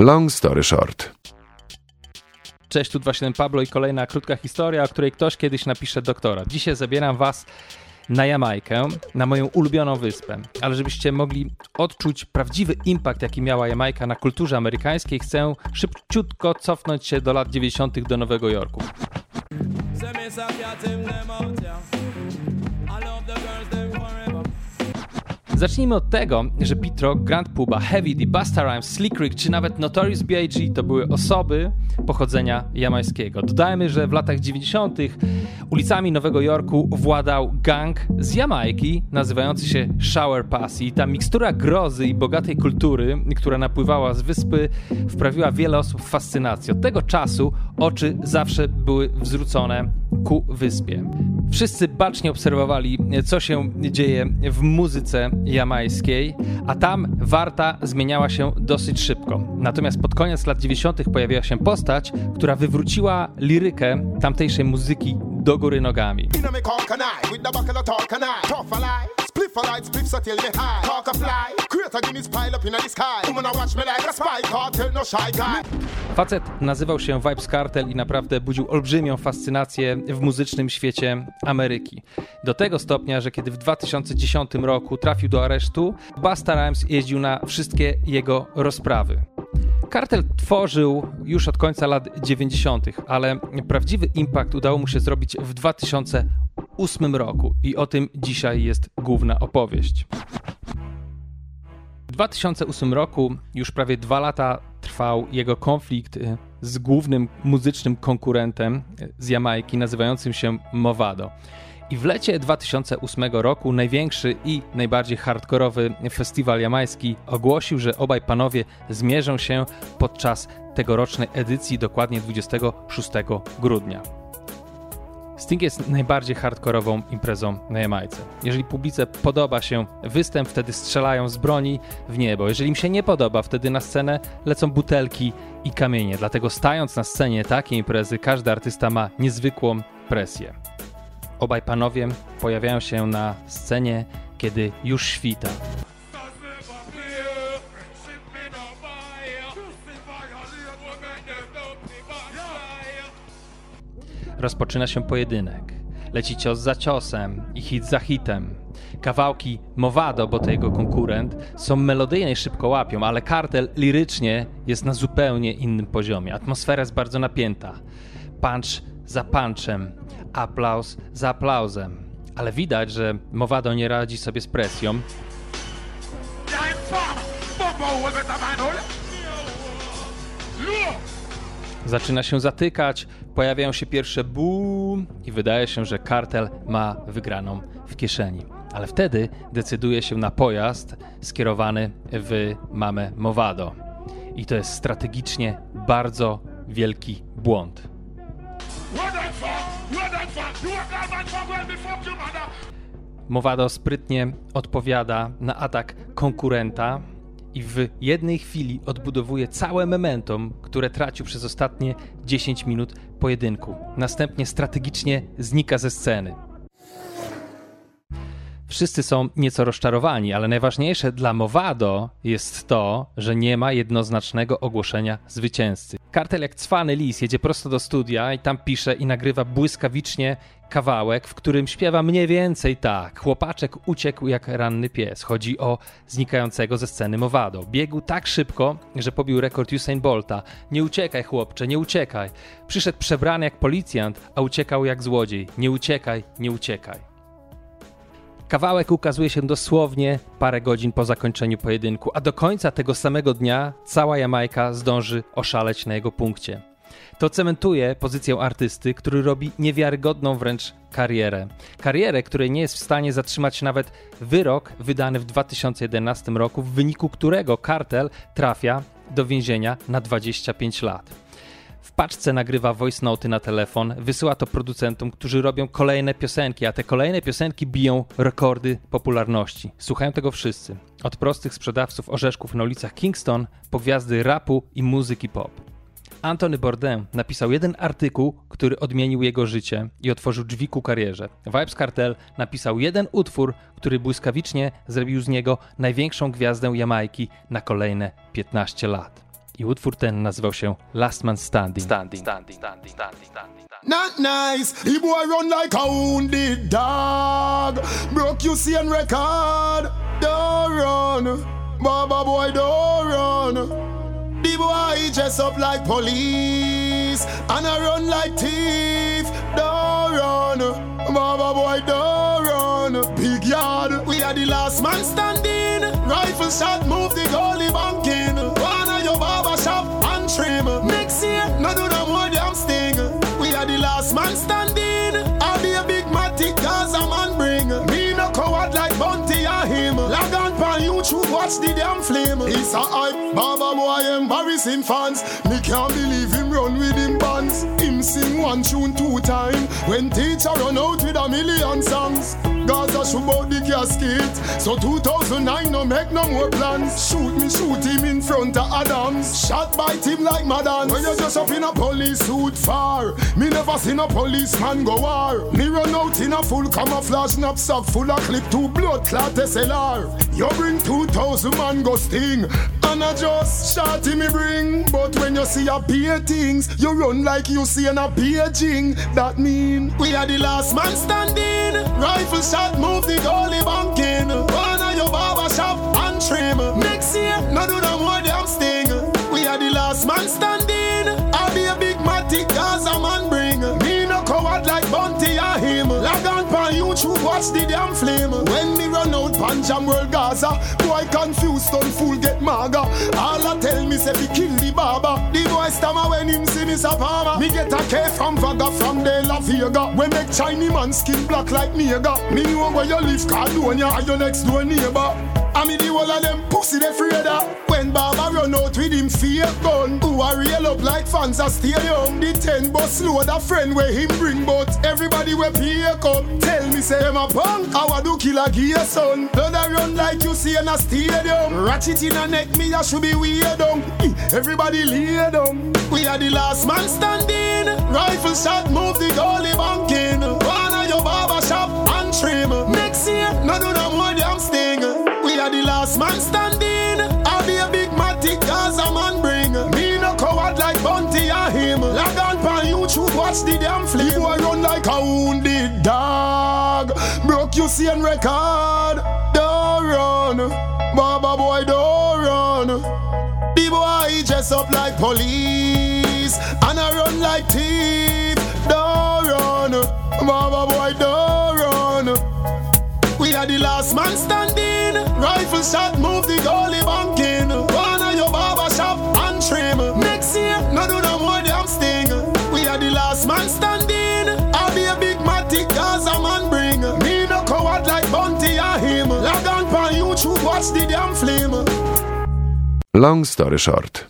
Long story short. Cześć, tu 27 Pablo i kolejna krótka historia, o której ktoś kiedyś napisze doktora. Dzisiaj zabieram was na Jamajkę, na moją ulubioną wyspę. Ale żebyście mogli odczuć prawdziwy impact, jaki miała Jamajka na kulturze amerykańskiej, chcę szybciutko cofnąć się do lat 90. do Nowego Jorku. Zacznijmy od tego, że Pitro, Grand Puba, Heavy D, Busta Rhymes, Slick Rick czy nawet Notorious B.I.G. to były osoby pochodzenia jamańskiego. Dodajmy, że w latach 90. ulicami Nowego Jorku władał gang z Jamajki nazywający się Shower Pass i ta mikstura grozy i bogatej kultury, która napływała z wyspy, wprawiła wiele osób w fascynację. Od tego czasu oczy zawsze były zwrócone ku wyspie. Wszyscy bacznie obserwowali, co się dzieje w muzyce jamańskiej, a tam warta zmieniała się dosyć szybko. Natomiast pod koniec lat 90. pojawiła się postać, która wywróciła lirykę tamtejszej muzyki do góry nogami. Spliff spliff so. Talk a fly, Guinness pile up in the sky. Woman a watch me like a spy, cartel no shy guy. Facet nazywał się Vibes Cartel i naprawdę budził olbrzymią fascynację w muzycznym świecie Ameryki. Do tego stopnia, że kiedy w 2010 roku trafił do aresztu, Busta Rhymes jeździł na wszystkie jego rozprawy. Kartel tworzył już od końca lat 90., ale prawdziwy impact udało mu się zrobić w 2008 roku i o tym dzisiaj jest główna opowieść. W 2008 roku, już prawie dwa lata trwał jego konflikt y, z głównym muzycznym konkurentem y, z Jamajki, nazywającym się Movado. I w lecie 2008 roku największy i najbardziej hardkorowy festiwal jamański ogłosił, że obaj panowie zmierzą się podczas tegorocznej edycji, dokładnie 26 grudnia. Sting jest najbardziej hardkorową imprezą na Jamajce. Jeżeli publice podoba się występ, wtedy strzelają z broni w niebo. Jeżeli im się nie podoba, wtedy na scenę lecą butelki i kamienie. Dlatego stając na scenie takiej imprezy, każdy artysta ma niezwykłą presję. Obaj panowie pojawiają się na scenie, kiedy już świta. Rozpoczyna się pojedynek. Leci cios za ciosem i hit za hitem. Kawałki Movado, bo to jego konkurent, są melodyjne i szybko łapią, ale kartel lirycznie jest na zupełnie innym poziomie. Atmosfera jest bardzo napięta. Punch za punchem, aplauz za aplauzem. Ale widać, że Movado nie radzi sobie z presją. Zaczyna się zatykać, pojawiają się pierwsze boom i wydaje się, że kartel ma wygraną w kieszeni. Ale wtedy decyduje się na pojazd skierowany w mamę Movado. I to jest strategicznie bardzo wielki błąd. Movado sprytnie odpowiada na atak konkurenta i w jednej chwili odbudowuje całe momentum, które tracił przez ostatnie 10 minut pojedynku. Następnie strategicznie znika ze sceny. Wszyscy są nieco rozczarowani, ale najważniejsze dla Movado jest to, że nie ma jednoznacznego ogłoszenia zwycięzcy. Kartel jak cwany lis jedzie prosto do studia i tam pisze i nagrywa błyskawicznie kawałek, w którym śpiewa mniej więcej tak. Chłopaczek uciekł jak ranny pies. Chodzi o znikającego ze sceny Movado. Biegł tak szybko, że pobił rekord Usain Bolta. Nie uciekaj chłopcze, nie uciekaj. Przyszedł przebrany jak policjant, a uciekał jak złodziej. Nie uciekaj, nie uciekaj. Kawałek ukazuje się dosłownie parę godzin po zakończeniu pojedynku, a do końca tego samego dnia cała Jamajka zdąży oszaleć na jego punkcie. To cementuje pozycję artysty, który robi niewiarygodną wręcz karierę. Karierę, której nie jest w stanie zatrzymać nawet wyrok wydany w 2011 roku, w wyniku którego kartel trafia do więzienia na 25 lat. W paczce nagrywa voice noty na telefon, wysyła to producentom, którzy robią kolejne piosenki, a te kolejne piosenki biją rekordy popularności. Słuchają tego wszyscy. Od prostych sprzedawców orzeszków na ulicach Kingston po gwiazdy rapu i muzyki pop. Anthony Bourdain napisał jeden artykuł, który odmienił jego życie i otworzył drzwi ku karierze. Vibes Cartel napisał jeden utwór, który błyskawicznie zrobił z niego największą gwiazdę Jamajki na kolejne 15 lat. I utwór ten nazywał się Last Man Standing. Standing, standing, standing, standing, standing. Not nice, the boy run like a wounded dog. Broke you see record. Don't run, Baba boy, don't run. The boy dress up like police and I run like thief. Don't run, Baba boy, don't run. Big yard, we are the last man standing. Rifle shot, move the goalie YouTube, watch the damn flame. It's a hype, Baba boy embarrassing fans. Me can't believe him run with him bands. Him sing one tune two time. When teacher run out with a million songs. Gaza shoot out the casket. So 2009 no make no more plans. Shoot me, shoot him in front of Adams. Shot by him like Madden. When you just up in a police suit far. Me never seen a policeman go war. Me run out in a full camouflage knapsack full of clip to blood clot SLR. You bring 2000 man go sting. And I just shot him me bring. But when you see a beer things, you run like you see an a paging. That mean we are the last man standing. Rifle shot, move the goalie banking. One of your barber shop and trim. Next year, no do no more damn sting. We are the last man standing. I'll be a big matic Gaza man bring. Me no coward like Bunty or him. Log on pan YouTube, watch the damn flame. When run Panjam World Gaza, boy confused, don't fool get maga. All I tell me say we kill the barber. The boy stammer when him see me sapama. Me get a K from Vaga from De La Vega. We make Chinese man skin black like nigga. Me know where you live, Cardonia, are your next door neighbor. I mean the whole of them pussy they When him fear gun. Who are real up like fans at stadium The ten bus load a friend where him bring But everybody we pay come Tell me say them a punk How I do kill a gear son? Blood a run like you see in a stadium. Ratchet in a neck me I should be weird down. Everybody lay down. We are the last man standing. Rifle shot move the goalie banking And record Don't run. Baba boy don't run. The boy dress up like police And I run like thief. Don't run. Baba boy don't run. We are the last man standing. Rifle shot move the goalie banking Long story short.